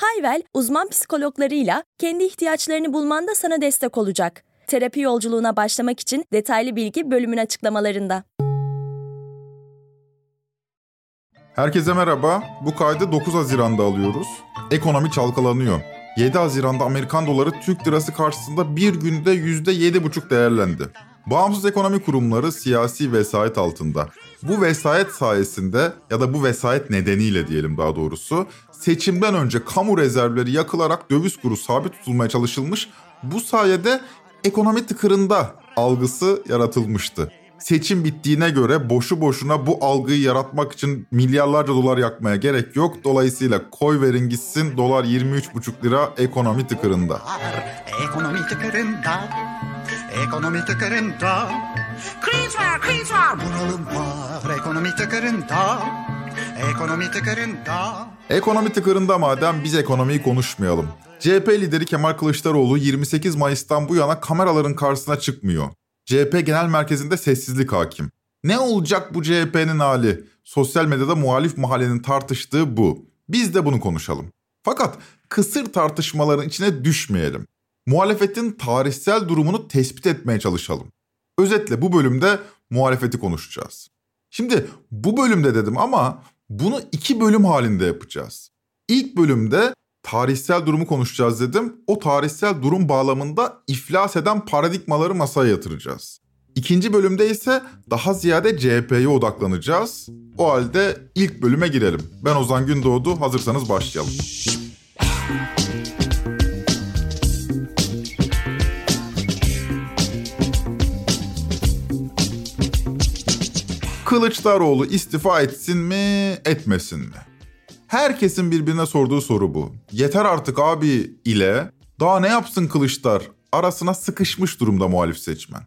Hayvel, uzman psikologlarıyla kendi ihtiyaçlarını bulmanda sana destek olacak. Terapi yolculuğuna başlamak için detaylı bilgi bölümün açıklamalarında. Herkese merhaba. Bu kaydı 9 Haziran'da alıyoruz. Ekonomi çalkalanıyor. 7 Haziran'da Amerikan doları Türk lirası karşısında bir günde %7,5 değerlendi. Bağımsız ekonomi kurumları siyasi vesayet altında. Bu vesayet sayesinde ya da bu vesayet nedeniyle diyelim daha doğrusu seçimden önce kamu rezervleri yakılarak döviz kuru sabit tutulmaya çalışılmış. Bu sayede ekonomi tıkırında algısı yaratılmıştı. Seçim bittiğine göre boşu boşuna bu algıyı yaratmak için milyarlarca dolar yakmaya gerek yok. Dolayısıyla koy verin gitsin dolar 23,5 lira ekonomi tıkırında. Ekonomi tıkırında, ekonomi tıkırında. Kriz var, kriz var, bunalım var. Ekonomi tıkırında, ekonomi tıkırında. Ekonomi tıkırında madem biz ekonomiyi konuşmayalım. CHP lideri Kemal Kılıçdaroğlu 28 Mayıs'tan bu yana kameraların karşısına çıkmıyor. CHP Genel Merkezi'nde sessizlik hakim. Ne olacak bu CHP'nin hali? Sosyal medyada muhalif mahallenin tartıştığı bu. Biz de bunu konuşalım. Fakat kısır tartışmaların içine düşmeyelim. Muhalefetin tarihsel durumunu tespit etmeye çalışalım. Özetle bu bölümde muhalefeti konuşacağız. Şimdi bu bölümde dedim ama bunu iki bölüm halinde yapacağız. İlk bölümde tarihsel durumu konuşacağız dedim. O tarihsel durum bağlamında iflas eden paradigmaları masaya yatıracağız. İkinci bölümde ise daha ziyade CHP'ye odaklanacağız. O halde ilk bölüme girelim. Ben Ozan Gündoğdu, hazırsanız başlayalım. Kılıçdaroğlu istifa etsin mi, etmesin mi? Herkesin birbirine sorduğu soru bu. Yeter artık abi ile daha ne yapsın Kılıçdar arasına sıkışmış durumda muhalif seçmen.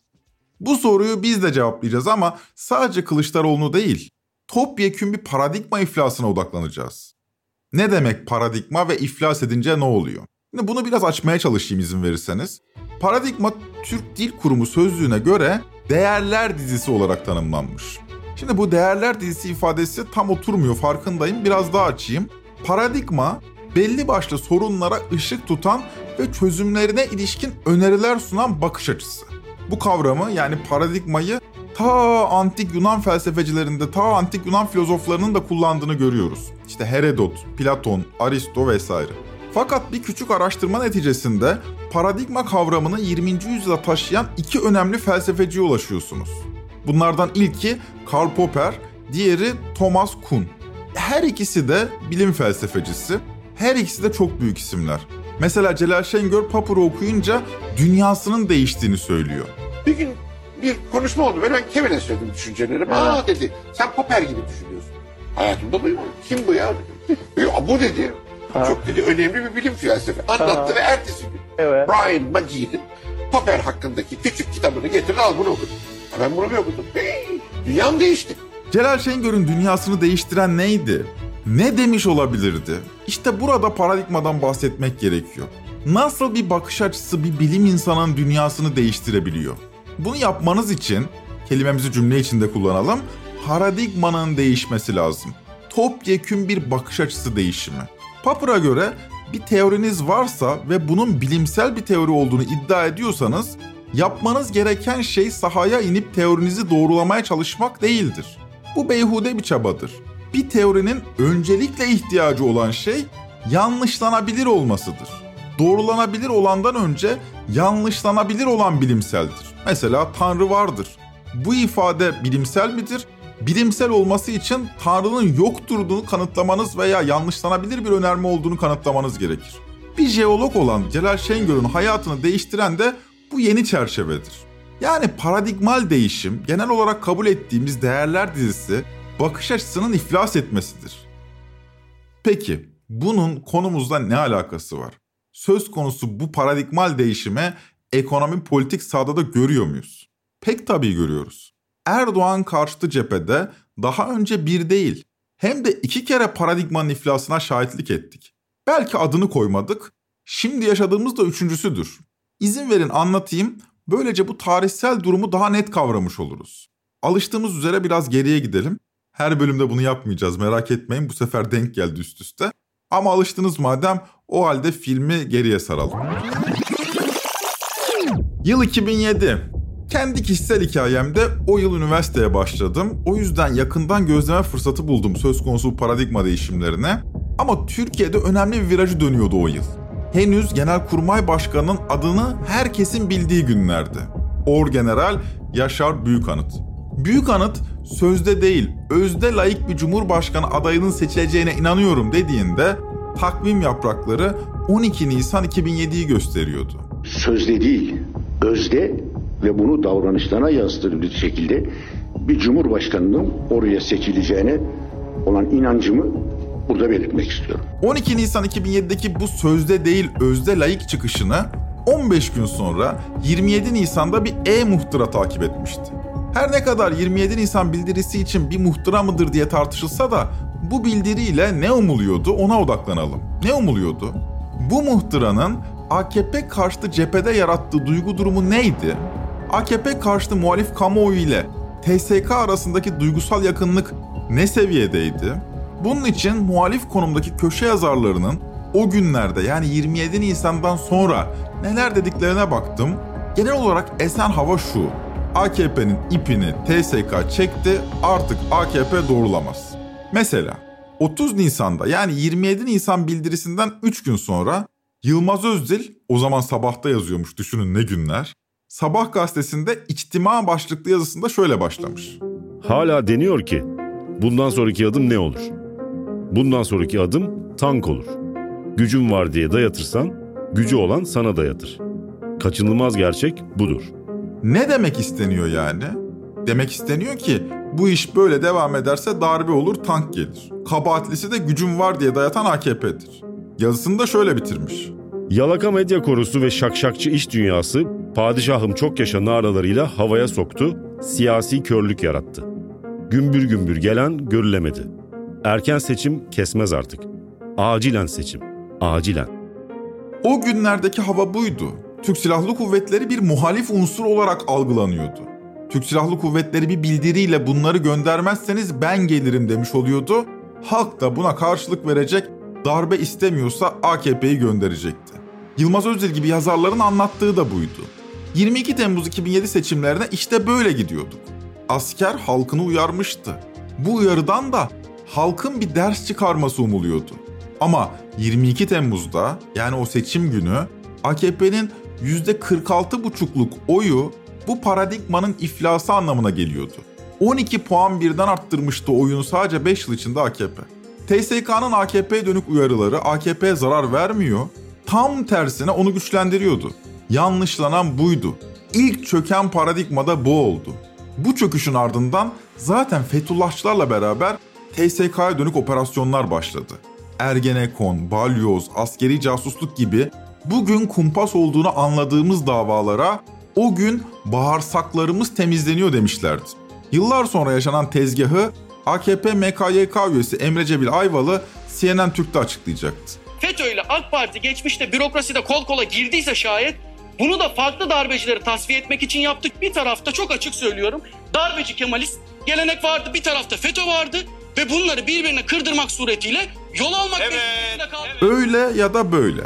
Bu soruyu biz de cevaplayacağız ama sadece Kılıçdaroğlu'nu değil, topyekün bir paradigma iflasına odaklanacağız. Ne demek paradigma ve iflas edince ne oluyor? Şimdi bunu biraz açmaya çalışayım izin verirseniz. Paradigma Türk Dil Kurumu sözlüğüne göre değerler dizisi olarak tanımlanmış. Şimdi bu değerler dizisi ifadesi tam oturmuyor farkındayım. Biraz daha açayım. Paradigma belli başlı sorunlara ışık tutan ve çözümlerine ilişkin öneriler sunan bakış açısı. Bu kavramı yani paradigmayı ta antik Yunan felsefecilerinde, ta antik Yunan filozoflarının da kullandığını görüyoruz. İşte Herodot, Platon, Aristo vesaire. Fakat bir küçük araştırma neticesinde paradigma kavramını 20. yüzyıla taşıyan iki önemli felsefeciye ulaşıyorsunuz. Bunlardan ilki Karl Popper, diğeri Thomas Kuhn. Her ikisi de bilim felsefecisi. Her ikisi de çok büyük isimler. Mesela Celal Şengör Popper'ı okuyunca dünyasının değiştiğini söylüyor. Bir gün bir konuşma oldu. Ben Kevin'e söyledim düşüncelerimi. Aa dedi sen Popper gibi düşünüyorsun. Hayatımda duymadım. Kim bu ya dedim. Ya, bu dedi. Çok dedi önemli bir bilim felsefe. Anlattı ve ertesi gün Evet. Brian Magid'in Popper hakkındaki küçük kitabını getir al bunu okudum. Ben bunu bir okudum. Hey, dünyam değişti. Celal Şengör'ün dünyasını değiştiren neydi? Ne demiş olabilirdi? İşte burada paradigmadan bahsetmek gerekiyor. Nasıl bir bakış açısı bir bilim insanının dünyasını değiştirebiliyor? Bunu yapmanız için kelimemizi cümle içinde kullanalım. Paradigmanın değişmesi lazım. Topyekün bir bakış açısı değişimi. Popper'a göre bir teoriniz varsa ve bunun bilimsel bir teori olduğunu iddia ediyorsanız yapmanız gereken şey sahaya inip teorinizi doğrulamaya çalışmak değildir. Bu beyhude bir çabadır. Bir teorinin öncelikle ihtiyacı olan şey yanlışlanabilir olmasıdır. Doğrulanabilir olandan önce yanlışlanabilir olan bilimseldir. Mesela Tanrı vardır. Bu ifade bilimsel midir? Bilimsel olması için Tanrı'nın yokturduğunu kanıtlamanız veya yanlışlanabilir bir önerme olduğunu kanıtlamanız gerekir. Bir jeolog olan Celal Şengör'ün hayatını değiştiren de bu yeni çerçevedir. Yani paradigmal değişim genel olarak kabul ettiğimiz değerler dizisi bakış açısının iflas etmesidir. Peki bunun konumuzla ne alakası var? Söz konusu bu paradigmal değişime ekonomi politik sahada da görüyor muyuz? Pek tabii görüyoruz. Erdoğan karşıtı cephede daha önce bir değil hem de iki kere paradigmanın iflasına şahitlik ettik. Belki adını koymadık, şimdi yaşadığımız da üçüncüsüdür. İzin verin anlatayım, böylece bu tarihsel durumu daha net kavramış oluruz. Alıştığımız üzere biraz geriye gidelim. Her bölümde bunu yapmayacağız merak etmeyin bu sefer denk geldi üst üste. Ama alıştınız madem o halde filmi geriye saralım. Yıl 2007. Kendi kişisel hikayemde o yıl üniversiteye başladım. O yüzden yakından gözleme fırsatı buldum söz konusu paradigma değişimlerine. Ama Türkiye'de önemli bir virajı dönüyordu o yıl. Henüz Genelkurmay Başkanı'nın adını herkesin bildiği günlerdi. Orgeneral Yaşar Büyükanıt. Büyükanıt sözde değil, özde layık bir cumhurbaşkanı adayının seçileceğine inanıyorum dediğinde takvim yaprakları 12 Nisan 2007'yi gösteriyordu. Sözde değil, özde ve bunu davranışlarına yansıtır şekilde bir cumhurbaşkanının oraya seçileceğine olan inancımı burada belirtmek istiyorum. 12 Nisan 2007'deki bu sözde değil özde layık çıkışını 15 gün sonra 27 Nisan'da bir e-muhtıra takip etmişti. Her ne kadar 27 Nisan bildirisi için bir muhtıra mıdır diye tartışılsa da bu bildiriyle ne umuluyordu ona odaklanalım. Ne umuluyordu? Bu muhtıranın AKP karşıtı cephede yarattığı duygu durumu neydi? AKP karşıtı muhalif kamuoyu ile TSK arasındaki duygusal yakınlık ne seviyedeydi? Bunun için muhalif konumdaki köşe yazarlarının o günlerde yani 27 Nisan'dan sonra neler dediklerine baktım. Genel olarak esen hava şu. AKP'nin ipini TSK çekti artık AKP doğrulamaz. Mesela 30 Nisan'da yani 27 Nisan bildirisinden 3 gün sonra Yılmaz Özdil o zaman sabahta yazıyormuş düşünün ne günler. Sabah gazetesinde içtima başlıklı yazısında şöyle başlamış. Hala deniyor ki bundan sonraki adım ne olur? Bundan sonraki adım tank olur. Gücün var diye dayatırsan gücü olan sana dayatır. Kaçınılmaz gerçek budur. Ne demek isteniyor yani? Demek isteniyor ki bu iş böyle devam ederse darbe olur tank gelir. Kabahatlisi de gücün var diye dayatan AKP'dir. Yazısını da şöyle bitirmiş. Yalaka medya korusu ve şakşakçı iş dünyası padişahım çok yaşa naralarıyla havaya soktu, siyasi körlük yarattı. Gümbür gümbür gelen görülemedi. Erken seçim kesmez artık. Acilen seçim, acilen. O günlerdeki hava buydu. Türk Silahlı Kuvvetleri bir muhalif unsur olarak algılanıyordu. Türk Silahlı Kuvvetleri bir bildiriyle bunları göndermezseniz ben gelirim demiş oluyordu. Halk da buna karşılık verecek, darbe istemiyorsa AKP'yi gönderecekti. Yılmaz Özdil gibi yazarların anlattığı da buydu. 22 Temmuz 2007 seçimlerine işte böyle gidiyorduk. Asker halkını uyarmıştı. Bu uyarıdan da halkın bir ders çıkarması umuluyordu. Ama 22 Temmuz'da yani o seçim günü AKP'nin %46,5'luk oyu bu paradigmanın iflası anlamına geliyordu. 12 puan birden arttırmıştı oyunu sadece 5 yıl içinde AKP. TSK'nın AKP'ye dönük uyarıları AKP'ye zarar vermiyor, tam tersine onu güçlendiriyordu. Yanlışlanan buydu. İlk çöken paradigmada bu oldu. Bu çöküşün ardından zaten Fethullahçılarla beraber TSK'ya dönük operasyonlar başladı. Ergenekon, balyoz, askeri casusluk gibi bugün kumpas olduğunu anladığımız davalara o gün bağırsaklarımız temizleniyor demişlerdi. Yıllar sonra yaşanan tezgahı AKP MKYK üyesi Emre Cebil Ayvalı CNN Türk'te açıklayacaktı. FETÖ ile AK Parti geçmişte bürokraside kol kola girdiyse şayet bunu da farklı darbecileri tasfiye etmek için yaptık. Bir tarafta çok açık söylüyorum darbeci Kemalist gelenek vardı bir tarafta FETÖ vardı ve bunları birbirine kırdırmak suretiyle yol almak evet. Öyle ya da böyle.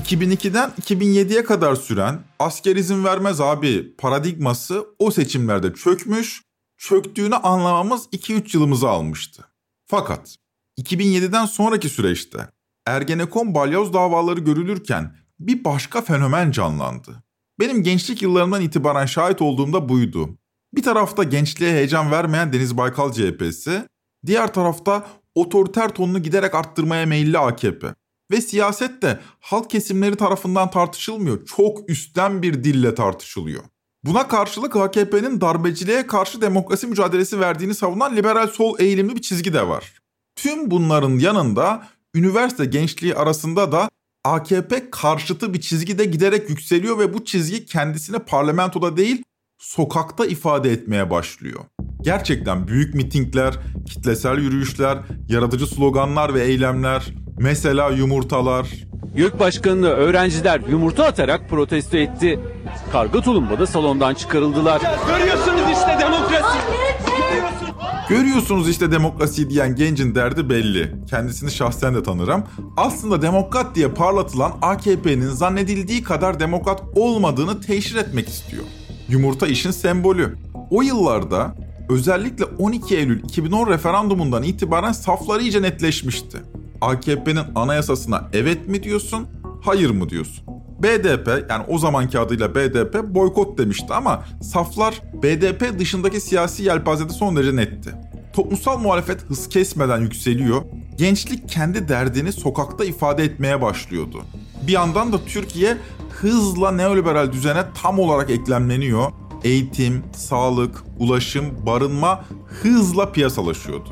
2002'den 2007'ye kadar süren asker izin vermez abi paradigması o seçimlerde çökmüş, çöktüğünü anlamamız 2-3 yılımızı almıştı. Fakat 2007'den sonraki süreçte Ergenekon balyoz davaları görülürken bir başka fenomen canlandı. Benim gençlik yıllarımdan itibaren şahit olduğumda buydu. Bir tarafta gençliğe heyecan vermeyen Deniz Baykal CHP'si, diğer tarafta otoriter tonunu giderek arttırmaya meyilli AKP. Ve siyaset de halk kesimleri tarafından tartışılmıyor, çok üstten bir dille tartışılıyor. Buna karşılık AKP'nin darbeciliğe karşı demokrasi mücadelesi verdiğini savunan liberal sol eğilimli bir çizgi de var. Tüm bunların yanında üniversite gençliği arasında da AKP karşıtı bir çizgide giderek yükseliyor ve bu çizgi kendisini parlamentoda değil sokakta ifade etmeye başlıyor. Gerçekten büyük mitingler, kitlesel yürüyüşler, yaratıcı sloganlar ve eylemler, mesela yumurtalar. YÖK Başkanı'nı öğrenciler yumurta atarak protesto etti. Karga tulumbada salondan çıkarıldılar. Görüyorsunuz işte demokrasi. Görüyorsunuz işte demokrasi diyen gencin derdi belli. Kendisini şahsen de tanırım. Aslında demokrat diye parlatılan AKP'nin zannedildiği kadar demokrat olmadığını teşhir etmek istiyor. Yumurta işin sembolü. O yıllarda özellikle 12 Eylül 2010 referandumundan itibaren safları iyice netleşmişti. AKP'nin anayasasına evet mi diyorsun, hayır mı diyorsun? BDP yani o zamanki adıyla BDP boykot demişti ama saflar BDP dışındaki siyasi yelpazede son derece netti. Toplumsal muhalefet hız kesmeden yükseliyor, gençlik kendi derdini sokakta ifade etmeye başlıyordu. Bir yandan da Türkiye hızla neoliberal düzene tam olarak eklemleniyor. Eğitim, sağlık, ulaşım, barınma hızla piyasalaşıyordu.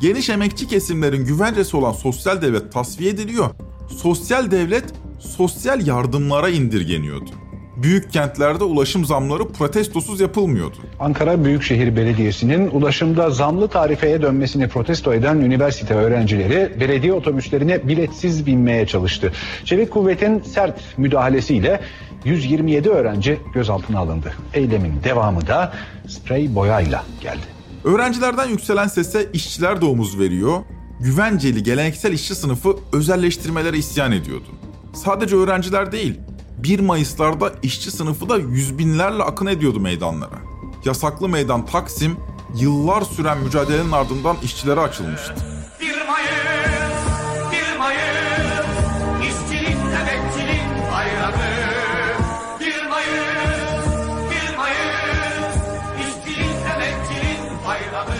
Geniş emekçi kesimlerin güvencesi olan sosyal devlet tasfiye ediliyor. Sosyal devlet sosyal yardımlara indirgeniyordu. Büyük kentlerde ulaşım zamları protestosuz yapılmıyordu. Ankara Büyükşehir Belediyesi'nin ulaşımda zamlı tarifeye dönmesini protesto eden üniversite öğrencileri belediye otobüslerine biletsiz binmeye çalıştı. Çevik kuvvetin sert müdahalesiyle 127 öğrenci gözaltına alındı. Eylemin devamı da sprey boyayla geldi. Öğrencilerden yükselen sese işçiler de omuz veriyor. Güvenceli geleneksel işçi sınıfı özelleştirmelere isyan ediyordu. Sadece öğrenciler değil, 1 Mayıs'larda işçi sınıfı da yüz binlerle akın ediyordu meydanlara. Yasaklı meydan Taksim, yıllar süren mücadelenin ardından işçilere açılmıştı. 1 Mayıs, 1 Mayıs, işçinin, emekçinin bayramı. 1 Mayıs, 1 Mayıs, işçinin, emekçinin bayramı.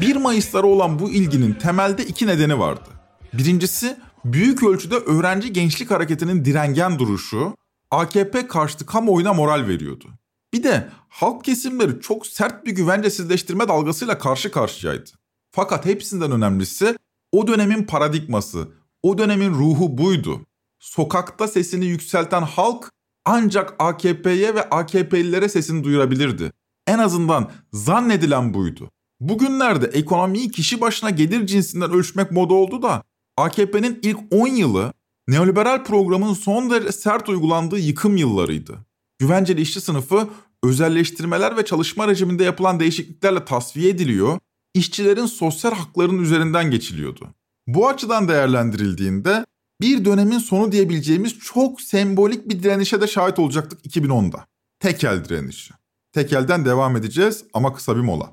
1 Mayıs'lara olan bu ilginin temelde iki nedeni vardı. Birincisi büyük ölçüde öğrenci gençlik hareketinin direngen duruşu AKP karşıtı kamuoyuna moral veriyordu. Bir de halk kesimleri çok sert bir güvencesizleştirme dalgasıyla karşı karşıyaydı. Fakat hepsinden önemlisi o dönemin paradigması, o dönemin ruhu buydu. Sokakta sesini yükselten halk ancak AKP'ye ve AKP'lilere sesini duyurabilirdi. En azından zannedilen buydu. Bugünlerde ekonomiyi kişi başına gelir cinsinden ölçmek moda oldu da AKP'nin ilk 10 yılı neoliberal programın son derece sert uygulandığı yıkım yıllarıydı. Güvenceli işçi sınıfı özelleştirmeler ve çalışma rejiminde yapılan değişikliklerle tasfiye ediliyor, işçilerin sosyal haklarının üzerinden geçiliyordu. Bu açıdan değerlendirildiğinde bir dönemin sonu diyebileceğimiz çok sembolik bir direnişe de şahit olacaktık 2010'da. Tekel direnişi. Tekelden devam edeceğiz ama kısa bir mola.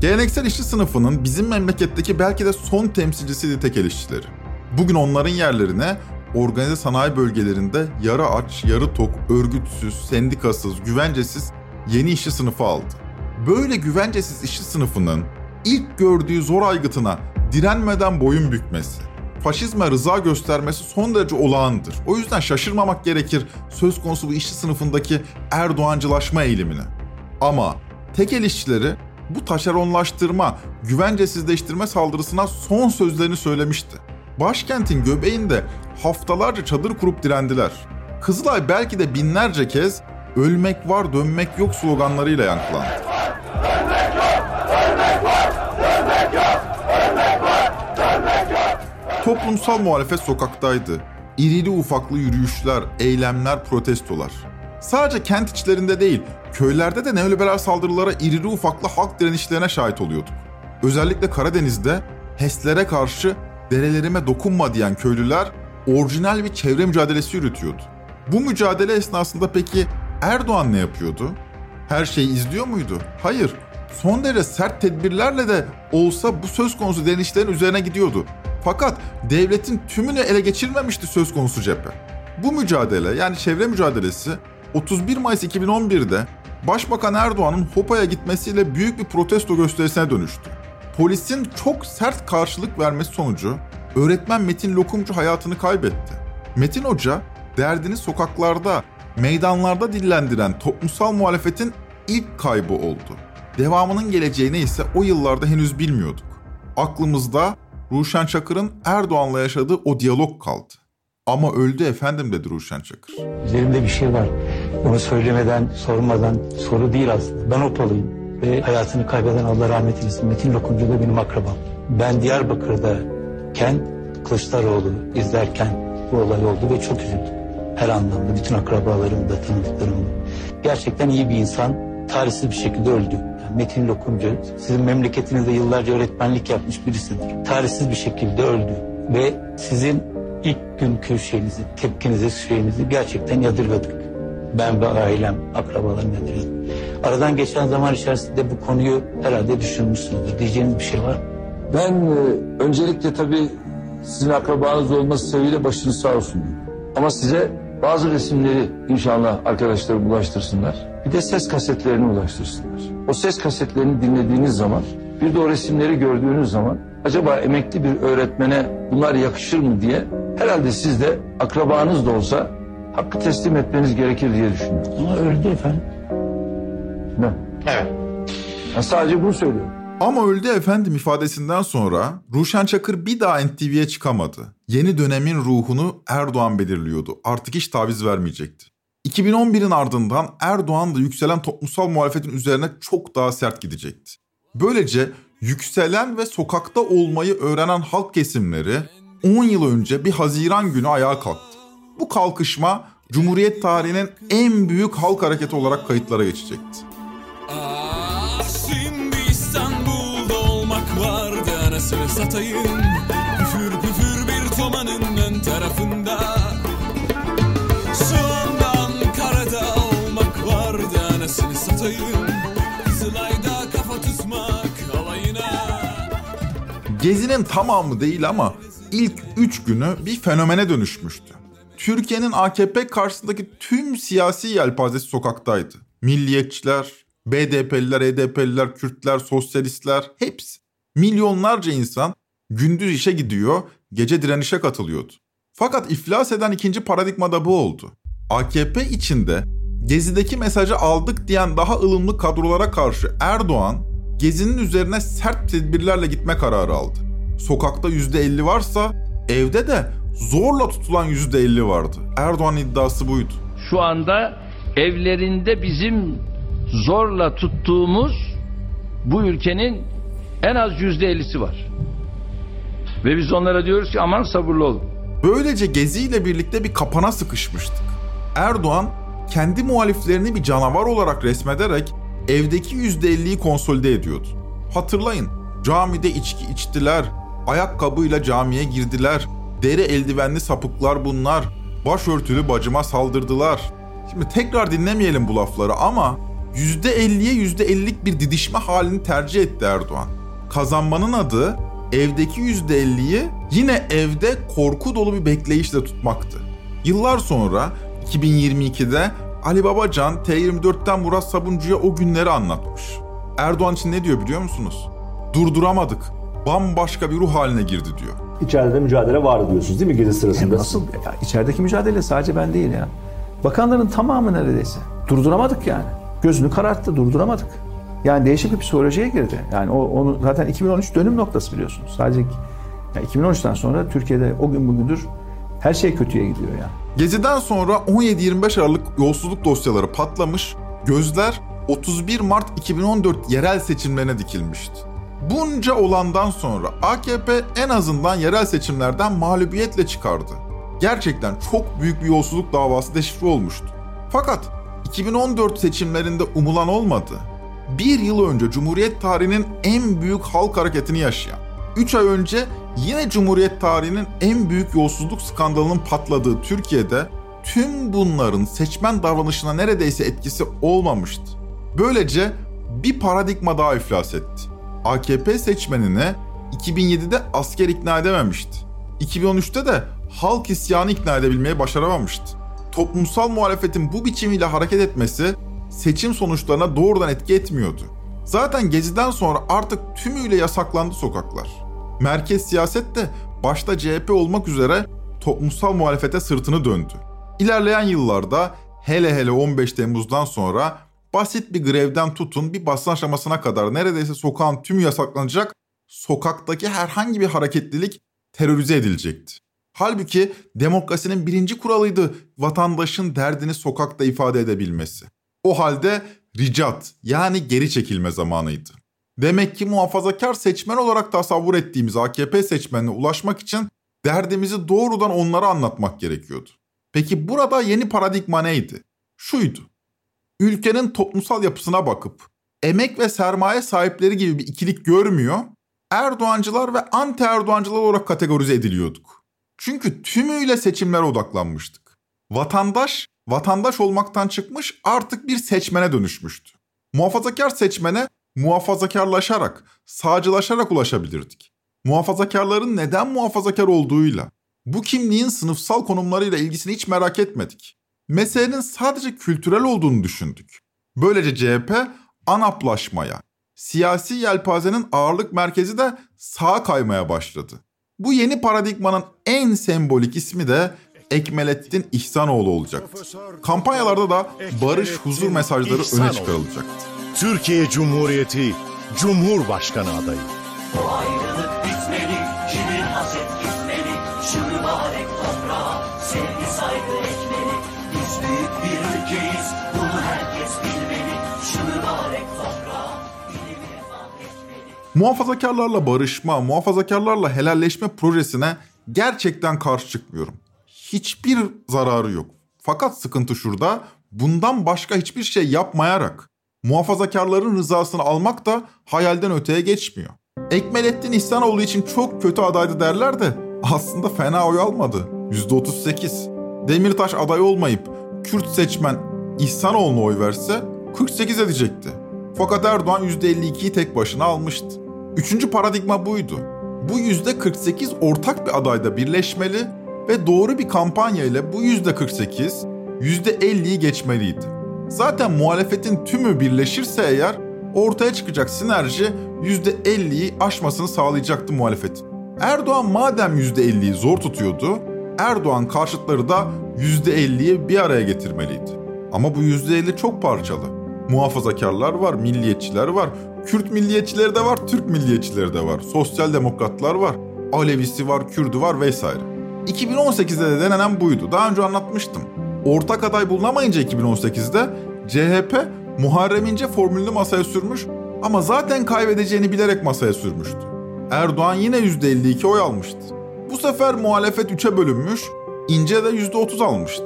Geleneksel işçi sınıfının bizim memleketteki belki de son temsilcisiydi tekel işçileri. Bugün onların yerlerine organize sanayi bölgelerinde yarı aç, yarı tok, örgütsüz, sendikasız, güvencesiz yeni işçi sınıfı aldı. Böyle güvencesiz işçi sınıfının ilk gördüğü zor aygıtına direnmeden boyun bükmesi, faşizme rıza göstermesi son derece olağandır. O yüzden şaşırmamak gerekir söz konusu bu işçi sınıfındaki Erdoğancılaşma eğilimine. Ama tekel işçileri bu taşeronlaştırma, güvencesizleştirme saldırısına son sözlerini söylemişti. Başkentin göbeğinde haftalarca çadır kurup direndiler. Kızılay belki de binlerce kez ölmek var dönmek yok sloganlarıyla yankılandı. Ölmek Toplumsal muhalefet sokaktaydı. İrili ufaklı yürüyüşler, eylemler, protestolar. Sadece kent içlerinde değil, köylerde de neoliberal saldırılara irili ufaklı halk direnişlerine şahit oluyorduk. Özellikle Karadeniz'de HES'lere karşı derelerime dokunma diyen köylüler orijinal bir çevre mücadelesi yürütüyordu. Bu mücadele esnasında peki Erdoğan ne yapıyordu? Her şeyi izliyor muydu? Hayır. Son derece sert tedbirlerle de olsa bu söz konusu direnişlerin üzerine gidiyordu. Fakat devletin tümünü ele geçirmemişti söz konusu cephe. Bu mücadele yani çevre mücadelesi 31 Mayıs 2011'de Başbakan Erdoğan'ın Hopa'ya gitmesiyle büyük bir protesto gösterisine dönüştü. Polisin çok sert karşılık vermesi sonucu öğretmen Metin Lokumcu hayatını kaybetti. Metin Hoca derdini sokaklarda, meydanlarda dillendiren toplumsal muhalefetin ilk kaybı oldu. Devamının geleceğini ise o yıllarda henüz bilmiyorduk. Aklımızda Ruşen Çakır'ın Erdoğan'la yaşadığı o diyalog kaldı. Ama öldü efendim dedi Ruşen Çakır. Üzerimde bir şey var. Onu söylemeden, sormadan soru değil aslında. Ben Opalıyım ve hayatını kaybeden Allah rahmet eylesin Metin Lokumcu da benim akrabam. Ben Diyarbakır'dayken Kılıçdaroğlu izlerken bu olay oldu ve çok üzüldüm. Her anlamda bütün akrabalarım da tanıdıklarım da. Gerçekten iyi bir insan tarihsiz bir şekilde öldü. Yani Metin Lokumcu sizin memleketinizde yıllarca öğretmenlik yapmış birisidir. Tarihsiz bir şekilde öldü ve sizin ilk günkü şeyinizi, tepkinizi, şeyinizi gerçekten yadırgadık. Ben ve ailem, akrabalarım yadırgadık. Aradan geçen zaman içerisinde bu konuyu herhalde düşünmüşsünüzdür. Diyeceğiniz bir şey var? Ben e, öncelikle tabii sizin akrabanız olması sebebiyle başınız sağ olsun. Ama size bazı resimleri inşallah arkadaşlar ulaştırsınlar. Bir de ses kasetlerini ulaştırsınlar. O ses kasetlerini dinlediğiniz zaman bir de o resimleri gördüğünüz zaman acaba emekli bir öğretmene bunlar yakışır mı diye herhalde siz de akrabanız da olsa hakkı teslim etmeniz gerekir diye düşünüyorum. Ama öldü efendim. Ne? Evet. Ben sadece bunu söylüyorum. Ama öldü efendim ifadesinden sonra Ruşen Çakır bir daha NTV'ye çıkamadı. Yeni dönemin ruhunu Erdoğan belirliyordu. Artık hiç taviz vermeyecekti. 2011'in ardından Erdoğan da yükselen toplumsal muhalefetin üzerine çok daha sert gidecekti. Böylece yükselen ve sokakta olmayı öğrenen halk kesimleri 10 yıl önce bir Haziran günü ayağa kalktı. Bu kalkışma Cumhuriyet tarihinin en büyük halk hareketi olarak kayıtlara geçecekti. Şimdi İstanbul'da olmak vardı anasını satayım. Püfür püfür bir tomanın ön tarafında. Şu anda Ankara'da olmak vardı anasını satayım. Kızılay'da kafa tutmak alayına Gezinin tamamı değil ama ilk 3 günü bir fenomene dönüşmüştü. Türkiye'nin AKP karşısındaki tüm siyasi yelpazesi sokaktaydı. Milliyetçiler, BDP'liler, HDP'liler, Kürtler, sosyalistler hepsi. Milyonlarca insan gündüz işe gidiyor, gece direnişe katılıyordu. Fakat iflas eden ikinci paradigma da bu oldu. AKP içinde Gezi'deki mesajı aldık diyen daha ılımlı kadrolara karşı Erdoğan, Gezi'nin üzerine sert tedbirlerle gitme kararı aldı. Sokakta %50 varsa evde de zorla tutulan %50 vardı. Erdoğan iddiası buydu. Şu anda evlerinde bizim zorla tuttuğumuz bu ülkenin en az yüzde ellisi var. Ve biz onlara diyoruz ki aman sabırlı olun. Böylece Gezi ile birlikte bir kapana sıkışmıştık. Erdoğan kendi muhaliflerini bir canavar olarak resmederek evdeki %50'yi konsolide ediyordu. Hatırlayın camide içki içtiler, ayakkabıyla camiye girdiler, deri eldivenli sapıklar bunlar, başörtülü bacıma saldırdılar. Şimdi tekrar dinlemeyelim bu lafları ama %50'ye %50'lik bir didişme halini tercih etti Erdoğan. Kazanmanın adı evdeki %50'yi yine evde korku dolu bir bekleyişle tutmaktı. Yıllar sonra 2022'de Ali Babacan T24'ten Murat Sabuncu'ya o günleri anlatmış. Erdoğan için ne diyor biliyor musunuz? Durduramadık. Bambaşka bir ruh haline girdi diyor. İçeride mücadele vardı diyorsunuz değil mi gezi sırasında? nasıl? Ya içerideki mücadele sadece ben değil ya. Bakanların tamamı neredeyse. Durduramadık yani. Gözünü kararttı, durduramadık. Yani değişik bir psikolojiye girdi. Yani o onu zaten 2013 dönüm noktası biliyorsunuz. Sadece yani 2013'ten sonra Türkiye'de o gün bugündür her şey kötüye gidiyor yani. Gezi'den sonra 17-25 Aralık yolsuzluk dosyaları patlamış, gözler 31 Mart 2014 yerel seçimlerine dikilmişti. Bunca olandan sonra AKP en azından yerel seçimlerden mağlubiyetle çıkardı. Gerçekten çok büyük bir yolsuzluk davası deşifre olmuştu. Fakat 2014 seçimlerinde umulan olmadı. Bir yıl önce Cumhuriyet tarihinin en büyük halk hareketini yaşayan, 3 ay önce yine Cumhuriyet tarihinin en büyük yolsuzluk skandalının patladığı Türkiye'de tüm bunların seçmen davranışına neredeyse etkisi olmamıştı. Böylece bir paradigma daha iflas etti. AKP seçmenine 2007'de asker ikna edememişti. 2013'te de halk isyanı ikna edebilmeyi başaramamıştı. Toplumsal muhalefetin bu biçimiyle hareket etmesi seçim sonuçlarına doğrudan etki etmiyordu. Zaten Gezi'den sonra artık tümüyle yasaklandı sokaklar. Merkez siyaset de başta CHP olmak üzere toplumsal muhalefete sırtını döndü. İlerleyen yıllarda hele hele 15 Temmuz'dan sonra basit bir grevden tutun bir basın aşamasına kadar neredeyse sokağın tümü yasaklanacak, sokaktaki herhangi bir hareketlilik terörize edilecekti. Halbuki demokrasinin birinci kuralıydı vatandaşın derdini sokakta ifade edebilmesi. O halde ricat yani geri çekilme zamanıydı. Demek ki muhafazakar seçmen olarak tasavvur ettiğimiz AKP seçmenine ulaşmak için derdimizi doğrudan onlara anlatmak gerekiyordu. Peki burada yeni paradigma neydi? Şuydu. Ülkenin toplumsal yapısına bakıp emek ve sermaye sahipleri gibi bir ikilik görmüyor, Erdoğancılar ve anti Erdoğancılar olarak kategorize ediliyorduk. Çünkü tümüyle seçimlere odaklanmıştık. Vatandaş, vatandaş olmaktan çıkmış artık bir seçmene dönüşmüştü. Muhafazakar seçmene muhafazakarlaşarak, sağcılaşarak ulaşabilirdik. Muhafazakarların neden muhafazakar olduğuyla, bu kimliğin sınıfsal konumlarıyla ilgisini hiç merak etmedik. Meselenin sadece kültürel olduğunu düşündük. Böylece CHP anaplaşmaya, siyasi yelpazenin ağırlık merkezi de sağa kaymaya başladı. Bu yeni paradigmanın en sembolik ismi de Ekmelettin İhsanoğlu olacaktı. Kampanyalarda da barış, huzur mesajları öne çıkarılacaktı. Türkiye Cumhuriyeti Cumhurbaşkanı adayı. Bu ayrılık Muhafazakarlarla barışma, muhafazakarlarla helalleşme projesine gerçekten karşı çıkmıyorum. Hiçbir zararı yok. Fakat sıkıntı şurada, bundan başka hiçbir şey yapmayarak muhafazakarların rızasını almak da hayalden öteye geçmiyor. Ekmelettin İhsanoğlu için çok kötü adaydı derler de aslında fena oy almadı. %38. Demirtaş aday olmayıp Kürt seçmen İhsanoğlu'na oy verse 48 edecekti. Fakat Erdoğan %52'yi tek başına almıştı. Üçüncü paradigma buydu. Bu %48 ortak bir adayda birleşmeli ve doğru bir kampanya ile bu %48 %50'yi geçmeliydi. Zaten muhalefetin tümü birleşirse eğer ortaya çıkacak sinerji %50'yi aşmasını sağlayacaktı muhalefetin. Erdoğan madem %50'yi zor tutuyordu, Erdoğan karşıtları da %50'yi bir araya getirmeliydi. Ama bu %50 çok parçalı. Muhafazakarlar var, milliyetçiler var, Kürt milliyetçileri de var, Türk milliyetçileri de var, sosyal demokratlar var, Alevisi var, Kürdü var vesaire. 2018'de de denenen buydu. Daha önce anlatmıştım. Ortak aday bulunamayınca 2018'de CHP Muharrem İnce formülünü masaya sürmüş ama zaten kaybedeceğini bilerek masaya sürmüştü. Erdoğan yine %52 oy almıştı. Bu sefer muhalefet 3'e bölünmüş, İnce de %30 almıştı.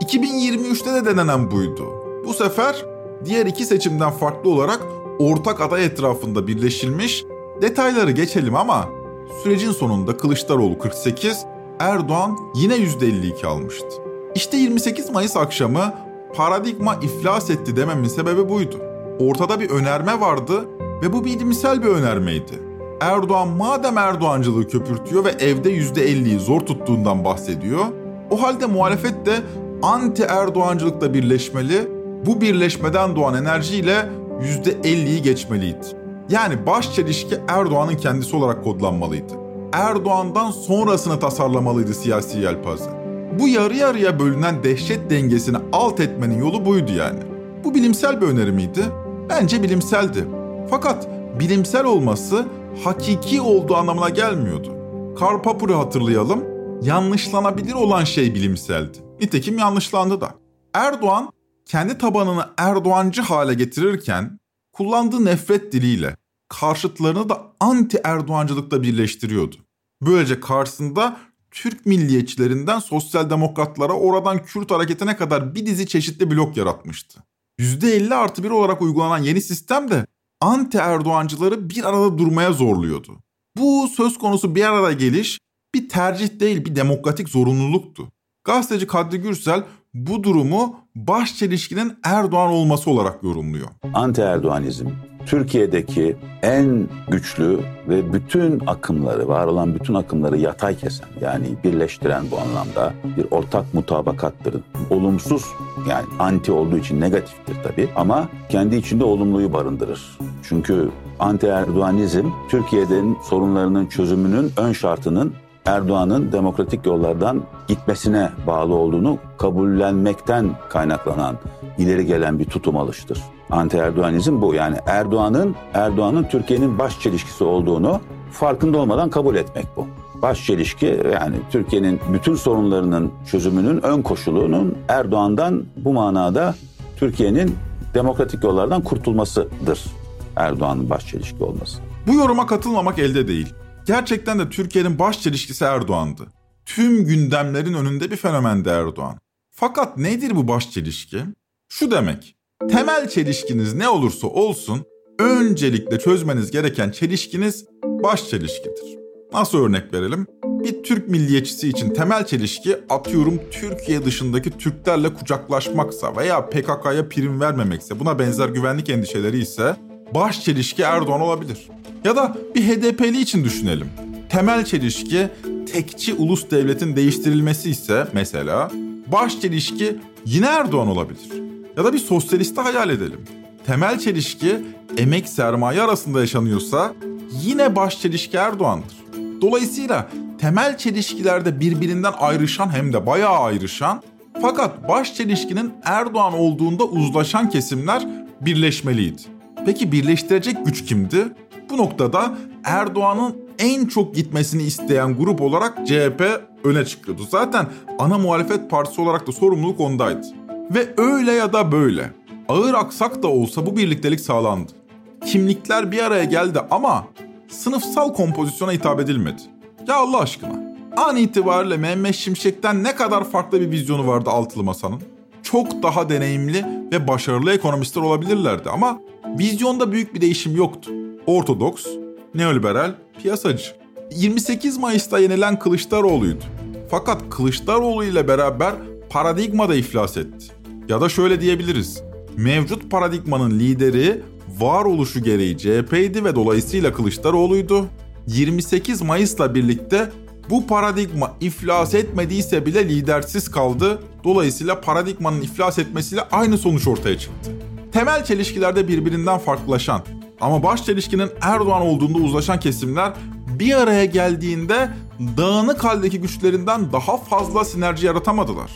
2023'te de denenen buydu. Bu sefer diğer iki seçimden farklı olarak ortak aday etrafında birleşilmiş, detayları geçelim ama sürecin sonunda Kılıçdaroğlu 48, Erdoğan yine %52 almıştı. İşte 28 Mayıs akşamı paradigma iflas etti dememin sebebi buydu. Ortada bir önerme vardı ve bu bilimsel bir önermeydi. Erdoğan madem Erdoğancılığı köpürtüyor ve evde %50'yi zor tuttuğundan bahsediyor, o halde muhalefet de anti Erdoğancılıkla birleşmeli, bu birleşmeden doğan enerjiyle %50'yi geçmeliydi. Yani baş çelişki Erdoğan'ın kendisi olarak kodlanmalıydı. Erdoğan'dan sonrasını tasarlamalıydı siyasi yelpaze. Bu yarı yarıya bölünen dehşet dengesini alt etmenin yolu buydu yani. Bu bilimsel bir öneri miydi? Bence bilimseldi. Fakat bilimsel olması hakiki olduğu anlamına gelmiyordu. Karl Popper'ı hatırlayalım. Yanlışlanabilir olan şey bilimseldi. Nitekim yanlışlandı da. Erdoğan kendi tabanını Erdoğancı hale getirirken kullandığı nefret diliyle karşıtlarını da anti Erdoğancılıkla birleştiriyordu. Böylece karşısında Türk milliyetçilerinden sosyal demokratlara oradan Kürt hareketine kadar bir dizi çeşitli blok yaratmıştı. %50 artı 1 olarak uygulanan yeni sistem de anti Erdoğancıları bir arada durmaya zorluyordu. Bu söz konusu bir arada geliş bir tercih değil bir demokratik zorunluluktu. Gazeteci Kadri Gürsel bu durumu baş çelişkinin Erdoğan olması olarak yorumluyor. Anti-Erdoğanizm Türkiye'deki en güçlü ve bütün akımları, var olan bütün akımları yatay kesen yani birleştiren bu anlamda bir ortak mutabakattır. Olumsuz yani anti olduğu için negatiftir tabii ama kendi içinde olumluyu barındırır. Çünkü anti-Erdoğanizm Türkiye'nin sorunlarının çözümünün ön şartının Erdoğan'ın demokratik yollardan gitmesine bağlı olduğunu kabullenmekten kaynaklanan ileri gelen bir tutum alıştır. Anti Erdoğanizm bu yani Erdoğan'ın Erdoğan'ın Türkiye'nin baş çelişkisi olduğunu farkında olmadan kabul etmek bu. Baş çelişki yani Türkiye'nin bütün sorunlarının çözümünün ön koşulunun Erdoğan'dan bu manada Türkiye'nin demokratik yollardan kurtulmasıdır. Erdoğan'ın baş çelişki olması. Bu yoruma katılmamak elde değil. Gerçekten de Türkiye'nin baş çelişkisi Erdoğan'dı. Tüm gündemlerin önünde bir fenomendi Erdoğan. Fakat nedir bu baş çelişki? Şu demek. Temel çelişkiniz ne olursa olsun öncelikle çözmeniz gereken çelişkiniz baş çelişkidir. Nasıl örnek verelim? Bir Türk milliyetçisi için temel çelişki atıyorum Türkiye dışındaki Türklerle kucaklaşmaksa veya PKK'ya prim vermemekse buna benzer güvenlik endişeleri ise baş çelişki Erdoğan olabilir. Ya da bir HDP'li için düşünelim. Temel çelişki tekçi ulus devletin değiştirilmesi ise mesela baş çelişki yine Erdoğan olabilir. Ya da bir sosyalisti hayal edelim. Temel çelişki emek sermaye arasında yaşanıyorsa yine baş çelişki Erdoğan'dır. Dolayısıyla temel çelişkilerde birbirinden ayrışan hem de bayağı ayrışan fakat baş çelişkinin Erdoğan olduğunda uzlaşan kesimler birleşmeliydi. Peki birleştirecek güç kimdi? Bu noktada Erdoğan'ın en çok gitmesini isteyen grup olarak CHP öne çıkıyordu. Zaten ana muhalefet partisi olarak da sorumluluk ondaydı. Ve öyle ya da böyle ağır aksak da olsa bu birliktelik sağlandı. Kimlikler bir araya geldi ama sınıfsal kompozisyona hitap edilmedi. Ya Allah aşkına. An itibariyle Mehmet Şimşek'ten ne kadar farklı bir vizyonu vardı altılı masanın? Çok daha deneyimli ve başarılı ekonomistler olabilirlerdi ama vizyonda büyük bir değişim yoktu. Ortodoks, neoliberal, piyasacı. 28 Mayıs'ta yenilen Kılıçdaroğlu'ydu. Fakat Kılıçdaroğlu ile beraber paradigma da iflas etti. Ya da şöyle diyebiliriz. Mevcut paradigmanın lideri varoluşu gereği CHP'ydi ve dolayısıyla Kılıçdaroğlu'ydu. 28 Mayıs'la birlikte bu paradigma iflas etmediyse bile lidersiz kaldı. Dolayısıyla paradigmanın iflas etmesiyle aynı sonuç ortaya çıktı. Temel çelişkilerde birbirinden farklılaşan ama baş çelişkinin Erdoğan olduğunda uzlaşan kesimler bir araya geldiğinde dağınık haldeki güçlerinden daha fazla sinerji yaratamadılar.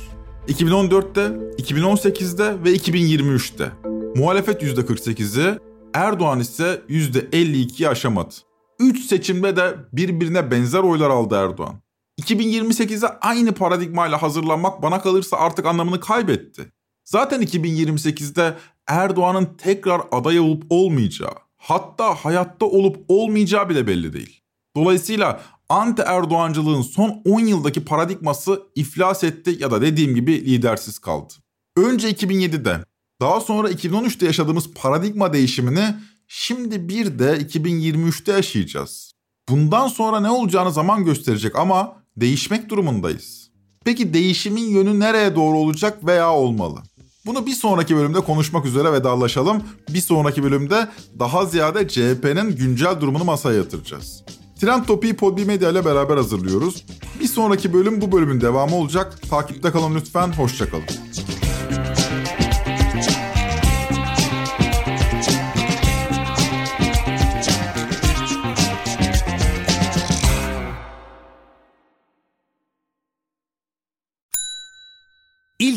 2014'te, 2018'de ve 2023'te muhalefet %48'i, Erdoğan ise %52'yi aşamadı. 3 seçimde de birbirine benzer oylar aldı Erdoğan. 2028'e aynı paradigmayla hazırlanmak bana kalırsa artık anlamını kaybetti. Zaten 2028'de Erdoğan'ın tekrar aday olup olmayacağı, hatta hayatta olup olmayacağı bile belli değil. Dolayısıyla anti Erdoğancılığın son 10 yıldaki paradigması iflas etti ya da dediğim gibi lidersiz kaldı. Önce 2007'de, daha sonra 2013'te yaşadığımız paradigma değişimini şimdi bir de 2023'te yaşayacağız. Bundan sonra ne olacağını zaman gösterecek ama değişmek durumundayız. Peki değişimin yönü nereye doğru olacak veya olmalı? Bunu bir sonraki bölümde konuşmak üzere vedalaşalım. Bir sonraki bölümde daha ziyade CHP'nin güncel durumunu masaya yatıracağız. Trend Topi'yi Podbi Medya ile beraber hazırlıyoruz. Bir sonraki bölüm bu bölümün devamı olacak. Takipte kalın lütfen, hoşçakalın.